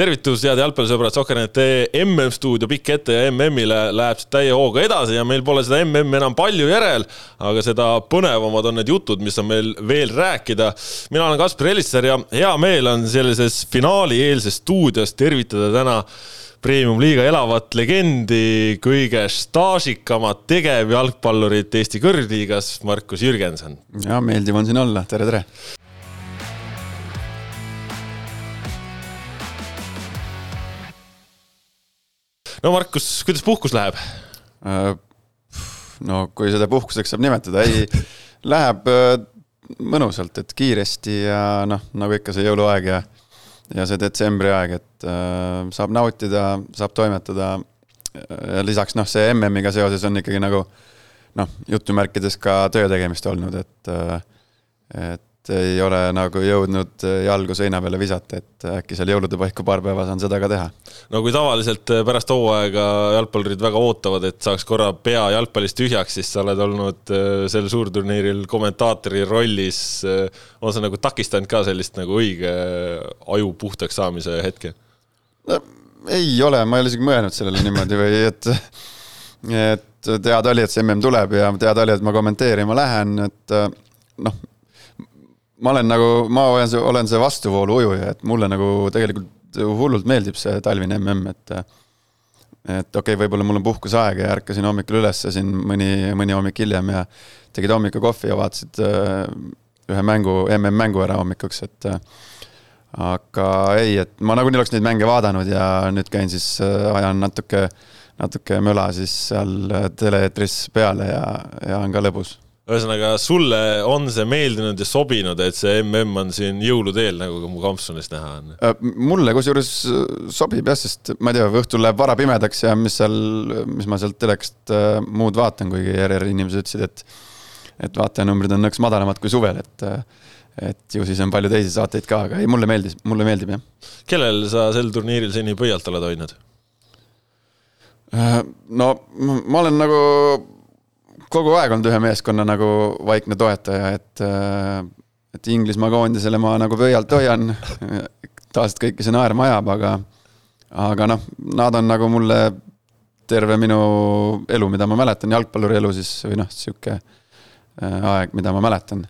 tervitus, head jalgpallisõbrad, Sokker.net MM-stuudio pikk ette ja MM-ile läheb täie hooga edasi ja meil pole seda MM-i enam palju järel, aga seda põnevamad on need jutud, mis on meil veel rääkida. mina olen Kaspar Elisser ja hea meel on sellises finaalieelses stuudios tervitada täna premium-liiga elavat legendi, kõige staažikamat tegevjalgpallurit Eesti kõrgliigas, Markus Jürgenson. ja meeldiv on siin olla, tere, no Markus, kuidas puhkus läheb? Äh, no kui seda puhkuseks saab nimetada, ei, läheb äh, mõnusalt, et kiiresti ja noh, nagu ikka see jõuluaeg ja ja see detsembri aeg, et äh, saab nautida, saab toimetada. ja lisaks noh, see MM-iga seoses on ikkagi nagu noh, jutumärkides ka töö tegemist olnud, et, et et ei ole nagu jõudnud jalgu seina peale visata, et äkki seal jõulude paiku paar päeva saan seda ka teha. no kui tavaliselt pärast hooaega jalgpallurid väga ootavad, et saaks korra pea jalgpallist tühjaks, siis sa oled olnud äh, sel suurturniiril kommentaatori rollis. On see nagu takistanud ka sellist nagu õige aju puhtaks saamise hetke no,? ei ole, ma ei ole isegi mõelnud sellele niimoodi või et, et teada oli, et see mm tuleb ja teada oli, et ma kommenteerima lähen, et noh ma olen nagu, ma olen see, olen see vastuvoolu ujuja, et mulle nagu tegelikult hullult meeldib see talvine mm, et et okei okay,, võib-olla mul on puhkuseaeg ja ärkasin hommikul üles siin mõni, mõni hommik hiljem ja tegid hommikukohvi ja vaatasid äh, ühe mängu, MM-mängu ära hommikuks, et äh, aga ei, et ma nagunii oleks neid mänge vaadanud ja nüüd käin siis, äh, ajan natuke, natuke möla siis seal tele-eetris peale ja, ja on ka lõbus ühesõnaga, sulle on see meeldinud ja sobinud, et see mm on siin jõulude eel, nagu ka mu kampsunist näha on? Äh, mulle kusjuures äh, sobib jah, sest ma ei tea, õhtul läheb vara pimedaks ja mis seal, mis ma sealt telekast äh, muud vaatan, kuigi ERR-i inimesed ütlesid, et et vaatajanumbrid on nõks madalamad kui suvel, et et ju siis on palju teisi saateid ka, aga ei, mulle meeldis, mulle meeldib jah. kellel sa sel turniiril seni pöialt oled hoidnud? no ma olen nagu kogu aeg olnud ühe meeskonna nagu vaikne toetaja, et, äh, et Inglismaa koondisele ma nagu pöialt hoian. tavaliselt kõiki see naerma ajab, aga, aga noh, nad on nagu mulle terve minu elu, mida ma mäletan, jalgpalluri elu siis või noh, sihuke äh, aeg, mida ma mäletan.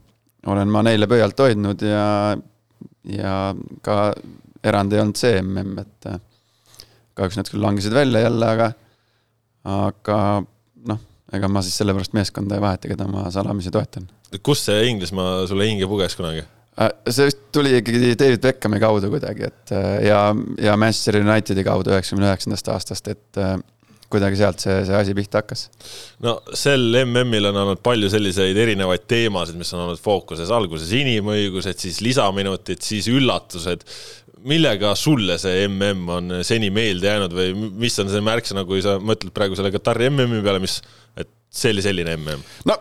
olen ma neile pöialt hoidnud ja, ja ka erand ei olnud see mm, et äh, kahjuks nad küll langesid välja jälle, aga, aga noh ega ma siis sellepärast meeskonda ei vaheta, keda ma salamisi toetan. kust see Inglismaa sulle hinge puges kunagi? Äh, see vist tuli ikkagi David Beckhami kaudu kuidagi, et äh, ja, ja Manchester Unitedi kaudu üheksakümne üheksandast aastast, et äh, kuidagi sealt see, see asi pihta hakkas. no sel MM-il on olnud palju selliseid erinevaid teemasid, mis on olnud fookuses, alguses inimõigused, siis lisaminutid, siis üllatused millega sulle see mm on seni meelde jäänud või mis on see märksõna, kui sa mõtled praegu selle Katari MM-i peale, mis, et see oli selline mm? no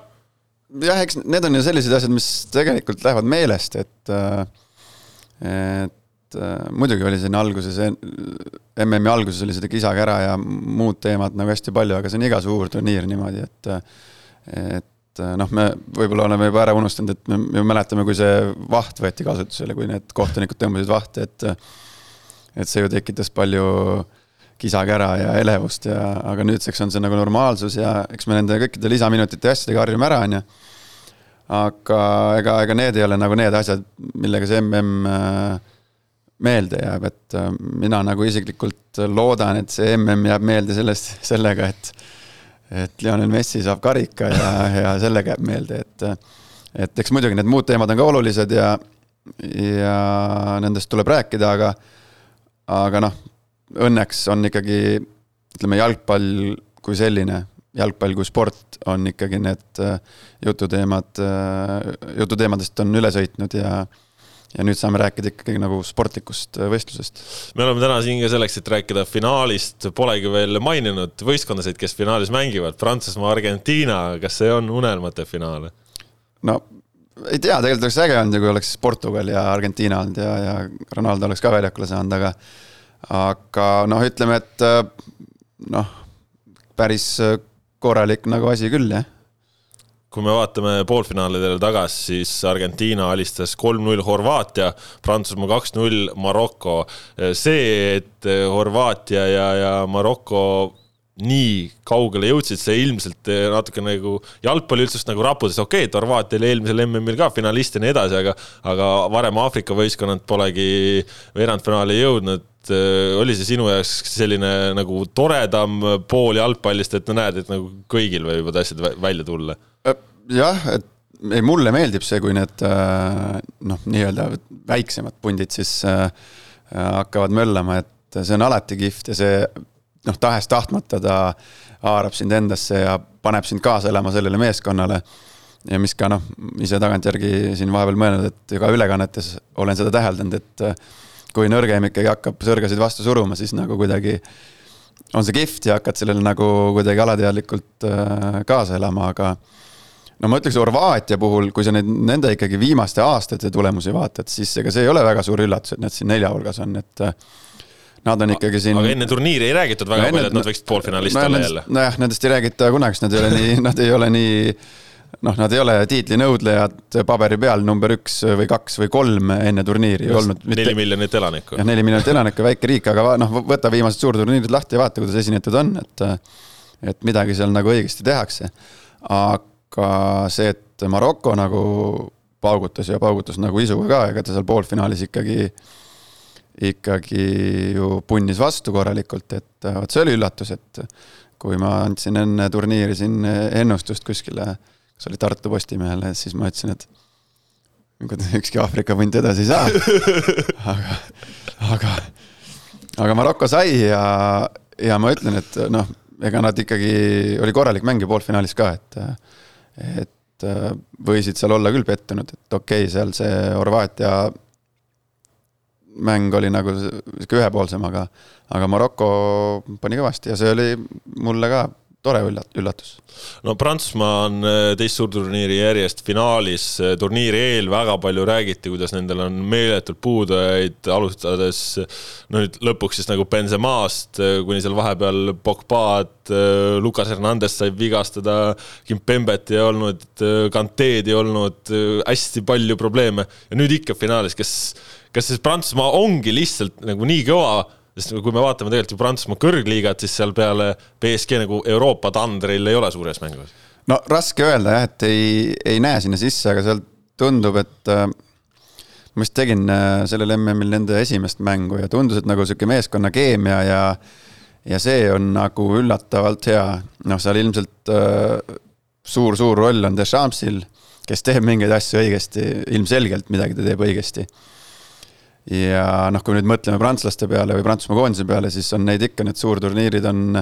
jah, eks need on ju sellised asjad, mis tegelikult lähevad meelest, et, et muidugi oli siin alguses, MM-i alguses oli seda kisa-kära ja muud teemad nagu hästi palju, aga see on iga suur turniir niimoodi, et, et noh, me võib-olla oleme juba ära unustanud, et me, me mäletame, kui see vaht võeti kasutusele, kui need kohtunikud tõmbasid vahti, et et see ju tekitas palju kisa-kära ja elevust ja, aga nüüdseks on see nagu normaalsus ja eks me nende kõikide lisaminutite ja asjadega harjume ära, on ju. aga ega, ega need ei ole nagu need asjad, millega see mm meelde jääb, et äh, mina nagu isiklikult loodan, et see mm jääb meelde sellest, sellega, et et Lionel Messi saab karika ja, ja sellega jääb meelde, et, et eks muidugi need muud teemad on ka olulised ja, ja nendest tuleb rääkida, aga, aga noh, õnneks on ikkagi ütleme, jalgpall kui selline, jalgpall kui sport on ikkagi need jututeemad, jututeemadest on üle sõitnud ja ja nüüd saame rääkida ikkagi nagu sportlikust äh, võistlusest. me oleme täna siin ka selleks, et rääkida finaalist, polegi veel maininud võistkondasid, kes finaalis mängivad, Prantsusmaa, Argentiina, kas see on unelmate finaal? no ei tea, tegelikult oleks äge olnud ju, kui oleks Portugal ja Argentiina olnud ja, ja Ronaldo oleks ka väljakule saanud, aga aga noh, ütleme, et äh, noh, päris äh, korralik nagu asi küll, jah kui me vaatame poolfinaalidele tagasi, siis Argentiina alistas kolm-null Horvaatia, Prantsusmaa kaks-null Maroko. see, et Horvaatia ja, ja Maroko nii kaugele jõudsid, see ilmselt natuke nagu jalgpalli üldsust nagu raputas, okei okay,, Horvaatia oli eelmisel MM-il ka finalist ja nii edasi, aga aga varem Aafrika võistkonnad polegi veerandfinaali jõudnud oli see sinu jaoks selline nagu toredam pool jalgpallist, et no näed, et nagu kõigil võivad asjad välja tulla? jah, et ei, mulle meeldib see, kui need äh, noh, nii-öelda väiksemad pundid siis äh, hakkavad möllama, et see on alati kihvt ja see noh, tahes-tahtmata ta haarab sind endasse ja paneb sind kaasa elama sellele meeskonnale. ja mis ka noh, ise tagantjärgi siin vahepeal mõelnud, et ka ülekannetes olen seda täheldanud, et äh, kui nõrgem ikkagi hakkab sõrgasid vastu suruma, siis nagu kuidagi on see kihvt ja hakkad sellele nagu kuidagi alateadlikult kaasa elama, aga no ma ütleks Horvaatia puhul, kui sa neid, nende ikkagi viimaste aastate tulemusi vaatad, siis ega see ei ole väga suur üllatus, et nad siin nelja hulgas on, et äh, Nad on ikkagi siin. aga enne turniiri ei räägitud väga no, palju, et nad võiksid poolfinalist no, olla jälle. nojah, nendest ei räägita kunagi, sest nad ei ole nii, nad ei ole nii noh, nad ei ole tiitlinõudlejad paberi peal number üks või kaks või kolm enne turniiri Just, olnud. neli miljonit elanikku. jah, neli miljonit elanikku, väike riik, aga noh, võta viimased suurturniirid lahti ja vaata, kuidas esinetud on, et et midagi seal nagu õigesti tehakse. aga aga see, et Maroko nagu paugutas ja paugutas nagu isuga ka, ega ta seal poolfinaalis ikkagi, ikkagi ju punnis vastu korralikult, et vot see oli üllatus, et kui ma andsin enne turniiri siin ennustust kuskile, kas oli Tartu Postimehele, siis ma ütlesin, et ükski Aafrika punt edasi ei saa. aga, aga, aga Maroko sai ja, ja ma ütlen, et noh, ega nad ikkagi, oli korralik mäng ju poolfinaalis ka, et et äh, võisid seal olla küll pettunud, et okei okay,, seal see Horvaatia mäng oli nagu sihuke ühepoolsem, aga, aga Maroko pani kõvasti ja see oli mulle ka tore üllat-, üllatus. no Prantsusmaa on äh, teist suurturniiri järjest finaalis, äh, turniiri eel väga palju räägiti, kuidas nendel on meeletult puudujaid, alustades no nüüd lõpuks siis nagu Benzemast, äh, kuni seal vahepeal Pogba'd, Lucas Hernandez sai vigastada, Kimpembet ei olnud, Kanteed ei olnud, hästi palju probleeme ja nüüd ikka finaalis, kas, kas siis Prantsusmaa ongi lihtsalt nagu nii kõva sest kui me vaatame tegelikult ju Prantsusmaa kõrgliigat, siis seal peale BSG nagu Euroopa tandril ei ole suures mängus. no raske öelda jah, et ei, ei näe sinna sisse, aga seal tundub, et äh, ma vist tegin äh, sellel MM-il nende esimest mängu ja tundus, et nagu sihuke meeskonna keemia ja ja see on nagu üllatavalt hea, noh, seal ilmselt suur-suur äh, roll on Deschampsil, kes teeb mingeid asju õigesti, ilmselgelt midagi ta teeb õigesti ja noh, kui nüüd mõtleme prantslaste peale või Prantsusmaa koondise peale, siis on neid ikka, need suurturniirid on,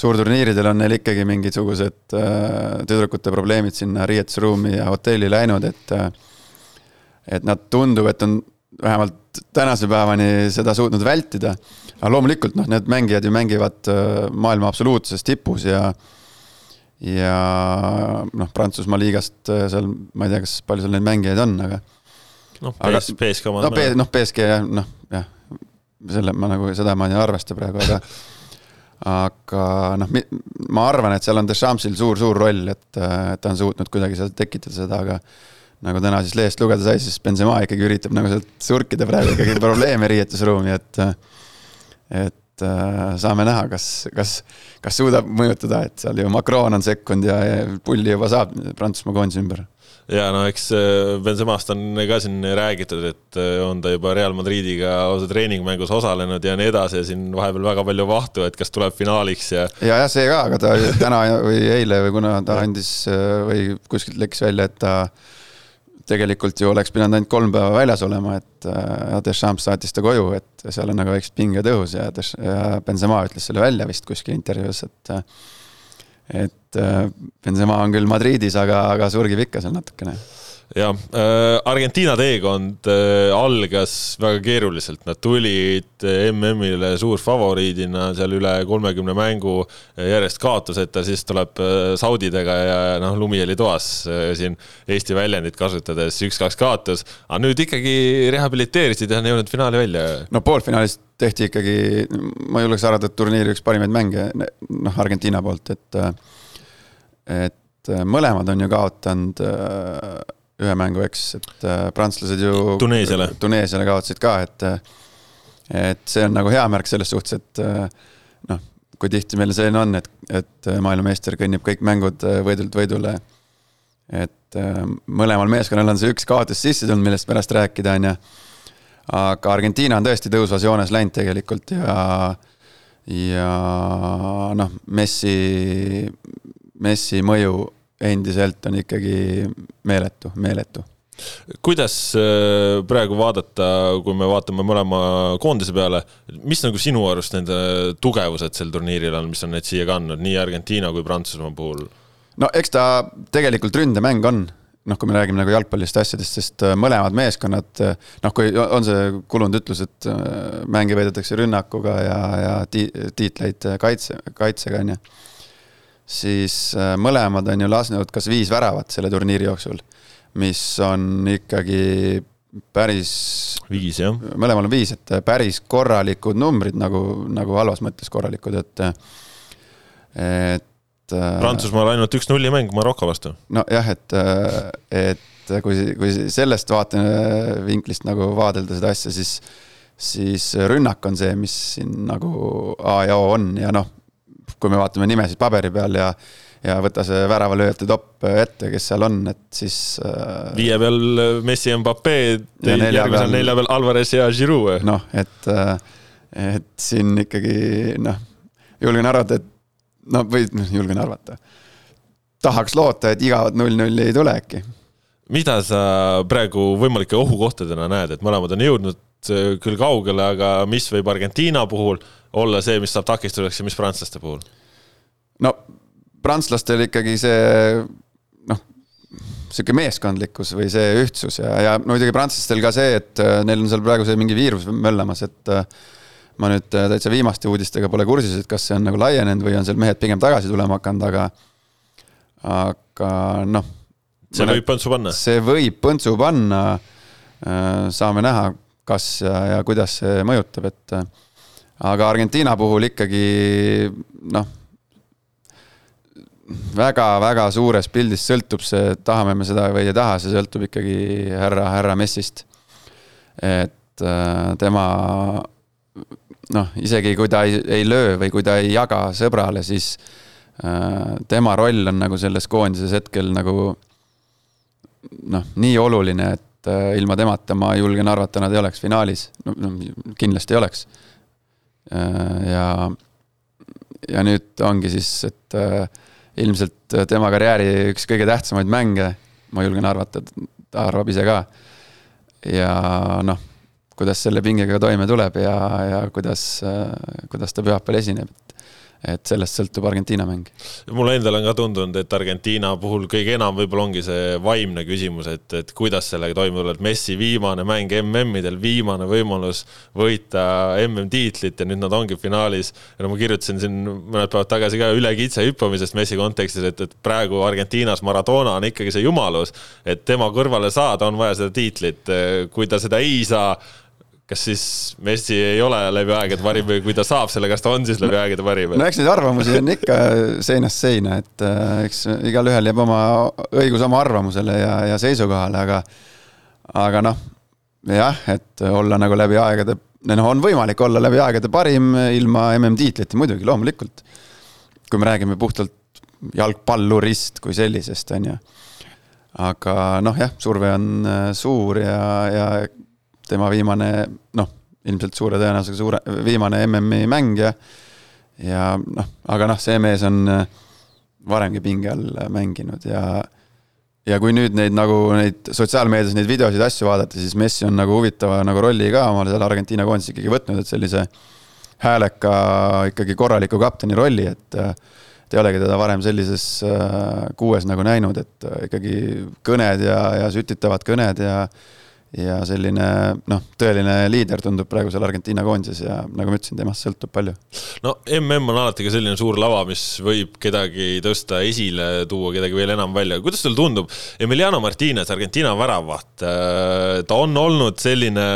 suurturniiridel on neil ikkagi mingisugused äh, tüdrukute probleemid sinna riietusruumi ja hotelli läinud, et äh, et nad tundub, et on vähemalt tänase päevani seda suutnud vältida. aga loomulikult noh, need mängijad ju mängivad äh, maailma absoluutses tipus ja ja noh, Prantsusmaa liigast seal, ma ei tea, kas palju seal neid mängijaid on, aga noh, PSG omad. no, noh, PSG jah, noh jah, selle ma nagu, seda ma ei arvesta praegu, aga aga noh, ma arvan, et seal on Deschampsil suur-suur roll, et, et ta on suutnud kuidagi seal tekitada seda, aga nagu täna siis lehest lugeda sai, siis Benzema ikkagi üritab nagu sealt surkida praegu ikkagi probleeme riietusruumi, et et saame näha, kas, kas, kas suudab mõjutada, et seal ju Macron on sekkunud ja, ja pulli juba saab Prantsusmaa koondise ümber ja no eks äh, Benzemast on ka siin räägitud, et äh, on ta juba Real Madridiga lausa treeningmängus osalenud ja nii edasi ja siin vahepeal väga palju vahtu, et kas tuleb finaaliks ja. ja, jah, see ka, aga ta täna või eile või kuna ta andis äh, või kuskilt läks välja, et ta tegelikult ju oleks pidanud ainult kolm päeva väljas olema, et Deschamps saatis ta koju, et seal on nagu väiksed pinged õhus ja Benzema ütles selle välja vist kuskil intervjuus, et et äh, Benzema on küll Madridis, aga, aga surgib ikka seal natukene jah äh,, Argentiina teekond äh, algas väga keeruliselt, nad tulid äh, MM-ile suurfavoriidina seal üle kolmekümne mängu äh, järjest kaotuseta, siis tuleb äh, Saudidega ja noh, lumi oli toas äh, siin Eesti väljendit kasutades, üks-kaks kaotus, aga nüüd ikkagi rehabiliteerisid ja on jõudnud finaali välja. no poolfinaalis tehti ikkagi, ma julgeks arvata, et turniiri üks parimaid mänge, noh, Argentiina poolt, et et et mõlemad on ju kaotanud ühe mängu, eks, et prantslased ju. Tuneesiale. Tuneesiale kaotasid ka, et, et see on nagu hea märk selles suhtes, et noh, kui tihti meil selline on, et, et maailmameister kõnnib kõik mängud võidult võidule. et mõlemal meeskonnal on see üks kaotus sisse tulnud, millest pärast rääkida, on ju. aga Argentiina on tõesti tõusvas joones läinud tegelikult ja ja noh, Messi, Messi mõju endiselt on ikkagi meeletu, meeletu kuidas äh, praegu vaadata, kui me vaatame mõlema koondise peale, mis nagu sinu arust nende tugevused sel turniiril on, mis on neid siia kandnud, nii Argentiina kui Prantsusmaa puhul? no eks ta tegelikult ründemäng on, noh, kui me räägime nagu jalgpallist asjadest, sest äh, mõlemad meeskonnad, äh, noh, kui on see kulunud ütlus, et mänge veedetakse rünnakuga ja, ja ti-, tiitleid kaitse, kaitsega, on ju. Siis mõlemad on ju lasknud kas viis väravat selle turniiri jooksul, mis on ikkagi päris. viis, jah. mõlemal on viis, et päris korralikud numbrid nagu, nagu halvas mõttes korralikud, et, et et. Äh, Prantsusmaal ainult üks nullimäng Maroko vastu. nojah, et, äh, et kui, kui sellest vaatevinklist nagu vaadelda seda asja, siis, siis rünnak on see, mis siin nagu A ja O on ja noh, kui me vaatame nimesid paberi peal ja ja võta see väravalööjate topp ette, kes seal on, et siis äh,. viie peal Messi, Mbappe, järgmisel nelja peal Alvarez ja Giroud. noh, et, et siin ikkagi noh, julgen arvata, et no või noh, julgen arvata. tahaks loota, et igavat null-nulli ei tule äkki. Mida sa praegu võimalike ohukohtadena näed, et mõlemad on jõudnud äh, küll kaugele, aga mis võib Argentiina puhul olla see, mis saab takistuseks ja mis prantslaste puhul? no prantslastel ikkagi see noh, sihuke meeskondlikkus või see ühtsus ja, ja no muidugi prantslastel ka see, et äh, neil on seal praegu see mingi viirus möllamas, et äh, ma nüüd täitsa viimaste uudistega pole kursis, et kas see on nagu laienenud või on seal mehed pigem tagasi tulema hakanud, aga, aga noh. See võib põntsu panna? see võib põntsu panna. Äh, saame näha, kas ja, ja kuidas see mõjutab, et äh, aga Argentiina puhul ikkagi noh väga-väga suures pildis sõltub see, tahame me seda või ei taha, see sõltub ikkagi härra, härra Messist. et tema noh, isegi kui ta ei, ei löö või kui ta ei jaga sõbrale, siis äh, tema roll on nagu selles koondises hetkel nagu noh, nii oluline, et äh, ilma temata ma julgen arvata, nad ei oleks finaalis. no, no kindlasti ei oleks äh,. ja, ja nüüd ongi siis, et äh, ilmselt tema karjääri üks kõige tähtsamaid mänge, ma julgen arvata, ta arvab ise ka. ja noh kuidas selle pingega toime tuleb ja, ja kuidas, kuidas ta pühapäeval esineb, et et sellest sõltub Argentiina mäng. mulle endale on ka tundunud, et Argentiina puhul kõige enam võib-olla ongi see vaimne küsimus, et, et kuidas sellega toime tulla, et Messi viimane mäng MM-idel, viimane võimalus võita MM-tiitlit ja nüüd nad ongi finaalis. ja no ma kirjutasin siin mõned päevad tagasi ka üle kitse hüppamisest Messi kontekstis, et, et praegu Argentiinas Maradona on ikkagi see jumalus, et tema kõrvale saada on vaja seda tiitlit, kui ta seda ei saa kas siis Messi ei ole läbi aegade parim või kui ta saab selle, kas ta on siis läbi aegade parim? no eks neid arvamusi on ikka seinast seina, et äh, eks igalühel jääb oma õigus oma arvamusele ja, ja seisukohale, aga, aga noh, jah, et olla nagu läbi aegade, noh, on võimalik olla läbi aegade parim ilma MM-tiitlita muidugi, loomulikult. kui me räägime puhtalt jalgpallurist kui sellisest, on ju. aga noh, jah, surve on äh, suur ja, ja tema viimane noh, ilmselt suure tõenäosusega suure, viimane MM-i mäng ja noh, aga noh, see mees on äh, varemgi pinge all mänginud ja ja kui nüüd neid nagu neid sotsiaalmeedias neid videosid, asju vaadata, siis Messi on nagu huvitava nagu rolli ka omale seal Argentiina koondises ikkagi võtnud, et sellise hääleka ikkagi korraliku kapteni rolli, et et ei olegi teda varem sellises äh, kuues nagu näinud, et ikkagi kõned ja, ja sütitavad kõned ja ja selline noh, tõeline liider tundub praegu seal Argentiina koondises ja nagu ma ütlesin, temast sõltub palju. no mm on alati ka selline suur lava, mis võib kedagi tõsta esile, tuua kedagi veel enam välja. kuidas sulle tundub, Emiliano Martinez, Argentiina väravaht, äh, ta on olnud selline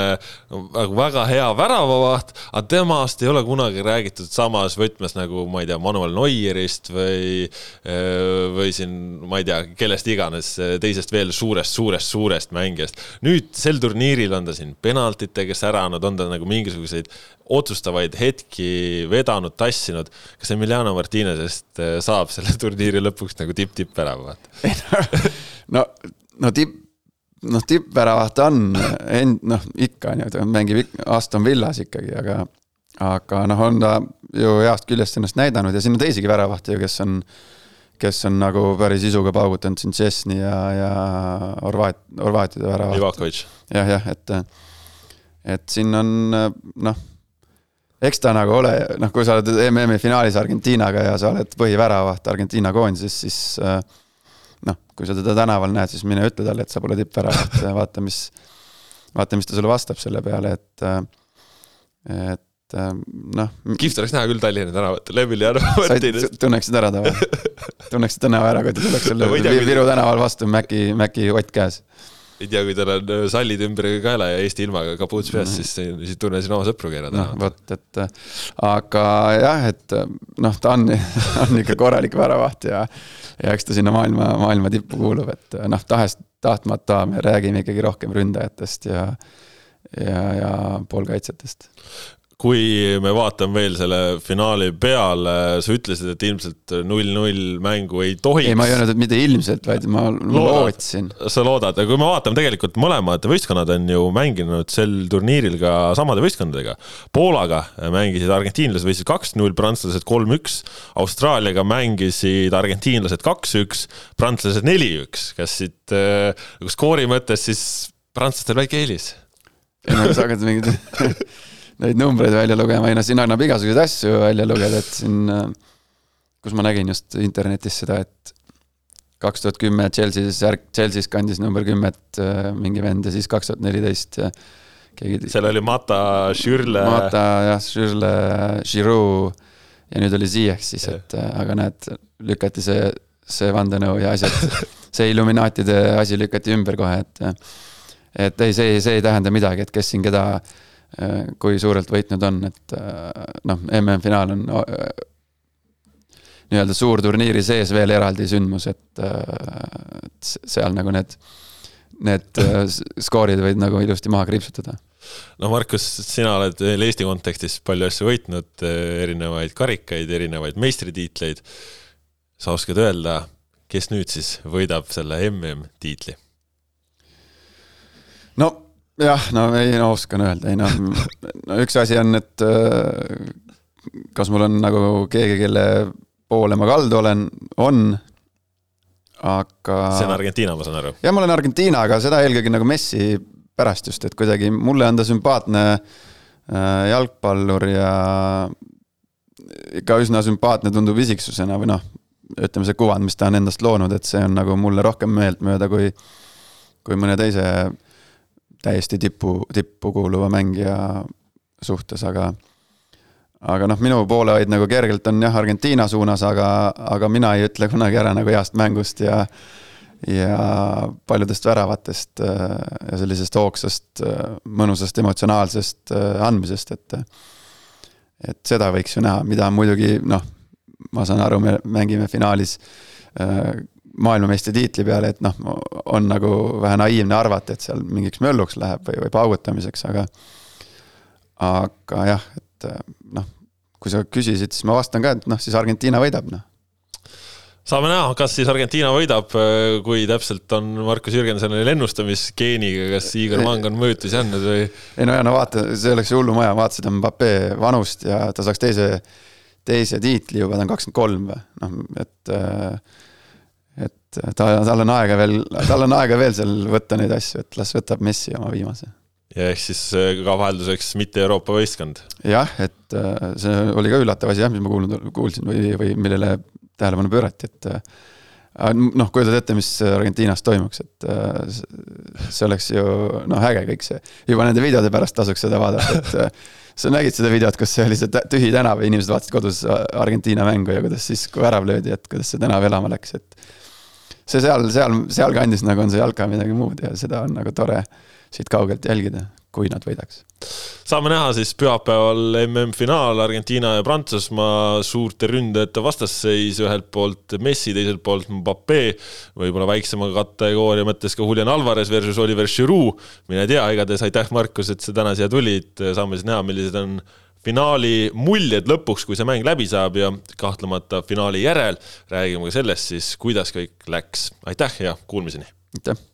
nagu väga hea väravavaht, aga temast ei ole kunagi räägitud samas võtmes nagu ma ei tea, Manuel Neuerist või, äh, või siin ma ei tea, kellest iganes teisest veel suurest, suurest, suurest mängijast. nüüd sel turniiril on ta siin penaltitega säranud, on ta nagu mingisuguseid otsustavaid hetki vedanud, tassinud. kas Emiliano Martinezest äh, saab selle turniiri lõpuks nagu tipp-tipp väravaht? no, no tipp, noh, tippväravaht on end-, noh, ikka on ju, ta mängib Aston Villas ikkagi, aga, aga noh, on ta ju heast küljest ennast näidanud ja siin on teisigi väravahti ju, kes on kes on nagu päris isuga paugutanud siin Tšesni ja, ja Horvaat-, Horvaatide värava. Ivakovitš. jah, jah, et, et siin on noh, eks ta nagu ole, noh, kui sa oled MM-i finaalis Argentiinaga ja sa oled põhiväravaht Argentiina koondises, siis noh, kui sa teda tänaval näed, siis mine ütle talle, et sa pole tippväravaht vaata, mis, vaata, mis ta sulle vastab selle peale, et et et ähm, noh. kihvt oleks näha küll Tallinna tänavatel Emiliano Martinest. tunneksid ära ta või? tunneksid tänava ära, kui ta tuleks sulle Viru tänaval vastu Mäki, Mäki ott käes ei tea, kui tal on äh, sallid ümber kaela ja Eesti ilmaga kapuuts peas -hmm. siis, siis tunnesin oma sõpru keerada. noh, vot, et aga jah, et noh, ta on, on ikka korralik väravaht ja, ja eks ta sinna maailma, maailma tippu kuulub, et noh, tahes, tahtmata me räägime ikkagi rohkem ründajatest ja ja, ja poolkaitsjatest kui me vaatame veel selle finaali peale, sa ütlesid, et ilmselt null-null mängu ei tohiks. ei, ma ei öelnud, et mitte ilmselt, vaid ma lootsin. sa loodad, aga kui me vaatame tegelikult mõlemad võistkonnad on ju mänginud sel turniiril ka samade võistkondadega. Poolaga mängisid argentiinlased võitsid kaks-null, prantslased kolm-üks. Austraaliaga mängisid argentiinlased kaks-üks, prantslased neli-üks. kas siit nagu skoori mõttes siis prantslastel väike eelis? ei no sa hakkad mingit neid numbreid välja lugema, ei no siin annab igasuguseid asju välja lugeda, et siin, äh, kus ma nägin just internetis seda, et kaks tuhat kümme Chelsea's, Chelsea's kandis number kümmet äh, mingi vend ja siis kaks tuhat neliteist keegi. seal oli Mata, Schürle. Mata jah, Schürle, Giroud ja nüüd oli Ziyech siis, et äh, aga näed, lükati see, see vandenõu ja asjad, see Illuminaatide asi lükati ümber kohe, et et ei, see, see ei tähenda midagi, et kes siin keda Äh, kui suurelt võitnud on, et äh, noh, MM-finaal on äh, nii-öelda suurturniiri sees veel eraldi sündmus, et, et seal nagu need, need skoorid võid nagu ilusti maha kriipsutada. no Markus, sina oled veel Eesti kontekstis palju asju võitnud, erinevaid karikaid, erinevaid meistritiitleid. sa oskad öelda, kes nüüd siis võidab selle MM-tiitli? no jah, no ei no oskan öelda, ei noh, no üks asi on, et äh, kas mul on nagu keegi, kelle poole ma kaldu olen, on, aga. see on Argentiina, ma saan aru. jah, ma olen Argentiina, aga seda eelkõige nagu Messi pärast just, et kuidagi mulle on ta sümpaatne äh, jalgpallur ja ikka üsna sümpaatne tundub isiksusena või noh, ütleme see kuvand, mis ta on endast loonud, et see on nagu mulle rohkem meeltmööda kui, kui mõne teise täiesti tipu, tippu kuuluva mängija suhtes, aga aga noh, minu poolehoid nagu kergelt on jah, Argentiina suunas, aga, aga mina ei ütle kunagi ära nagu heast mängust ja ja paljudest väravatest äh, ja sellisest hoogsast, äh, mõnusast emotsionaalsest äh, andmisest, et et seda võiks ju näha, mida muidugi noh, ma saan aru, me mängime finaalis maailmameistritiitli peale, et noh, on nagu vähe naiivne arvata, et seal mingiks mölluks läheb või, või paugutamiseks, aga aga jah, et noh, kui sa küsisid, siis ma vastan ka, et noh, siis Argentiina võidab, noh saame näha, kas siis Argentiina võidab, kui täpselt on Markus Jürgensonil ennustamisgeeniga, kas Igor Mang on mõjutusi andnud või? ei no ja no vaata, see oleks hullumaja, vaatasid Mbappe vanust ja ta saaks teise, teise tiitli juba, ta on kakskümmend kolm või, noh, et äh, et ta, tal on aega veel, tal on aega veel seal võtta neid asju, et las võtab Messi oma viimase. ja ehk siis äh, ka vahelduseks mitte Euroopa võistkond. jah, et äh, see oli ka üllatav asi jah, mis ma kuulnud, kuulsin või, või millele tähelepanu pöörati, et äh, noh, kujutad ette, mis Argentiinas toimuks, et see oleks ju noh, äge kõik see. juba nende videode pärast tasuks seda vaadata, et sa nägid seda videot, kus see oli see tühi tänav ja inimesed vaatasid kodus Argentiina mängu ja kuidas siis, kui värav löödi, et kuidas see tänav elama läks, et. See seal, seal, sealkandis nagu on see jalka midagi muud ja seda on nagu tore siit kaugelt jälgida kui nad võidaks. saame näha siis pühapäeval MM-finaal Argentiina ja Prantsusmaa suurte ründajate vastasseis, ühelt poolt Messi, teiselt poolt Mbappe, võib-olla väiksema kategooria mõttes ka Julian Alvarez versus Oliver Giroud. mine tea, igatahes aitäh, Markus, et sa täna siia tulid, saame siis näha, millised on finaali muljed lõpuks, kui see mäng läbi saab ja kahtlemata finaali järel räägime ka sellest siis, kuidas kõik läks. aitäh ja kuulmiseni! aitäh!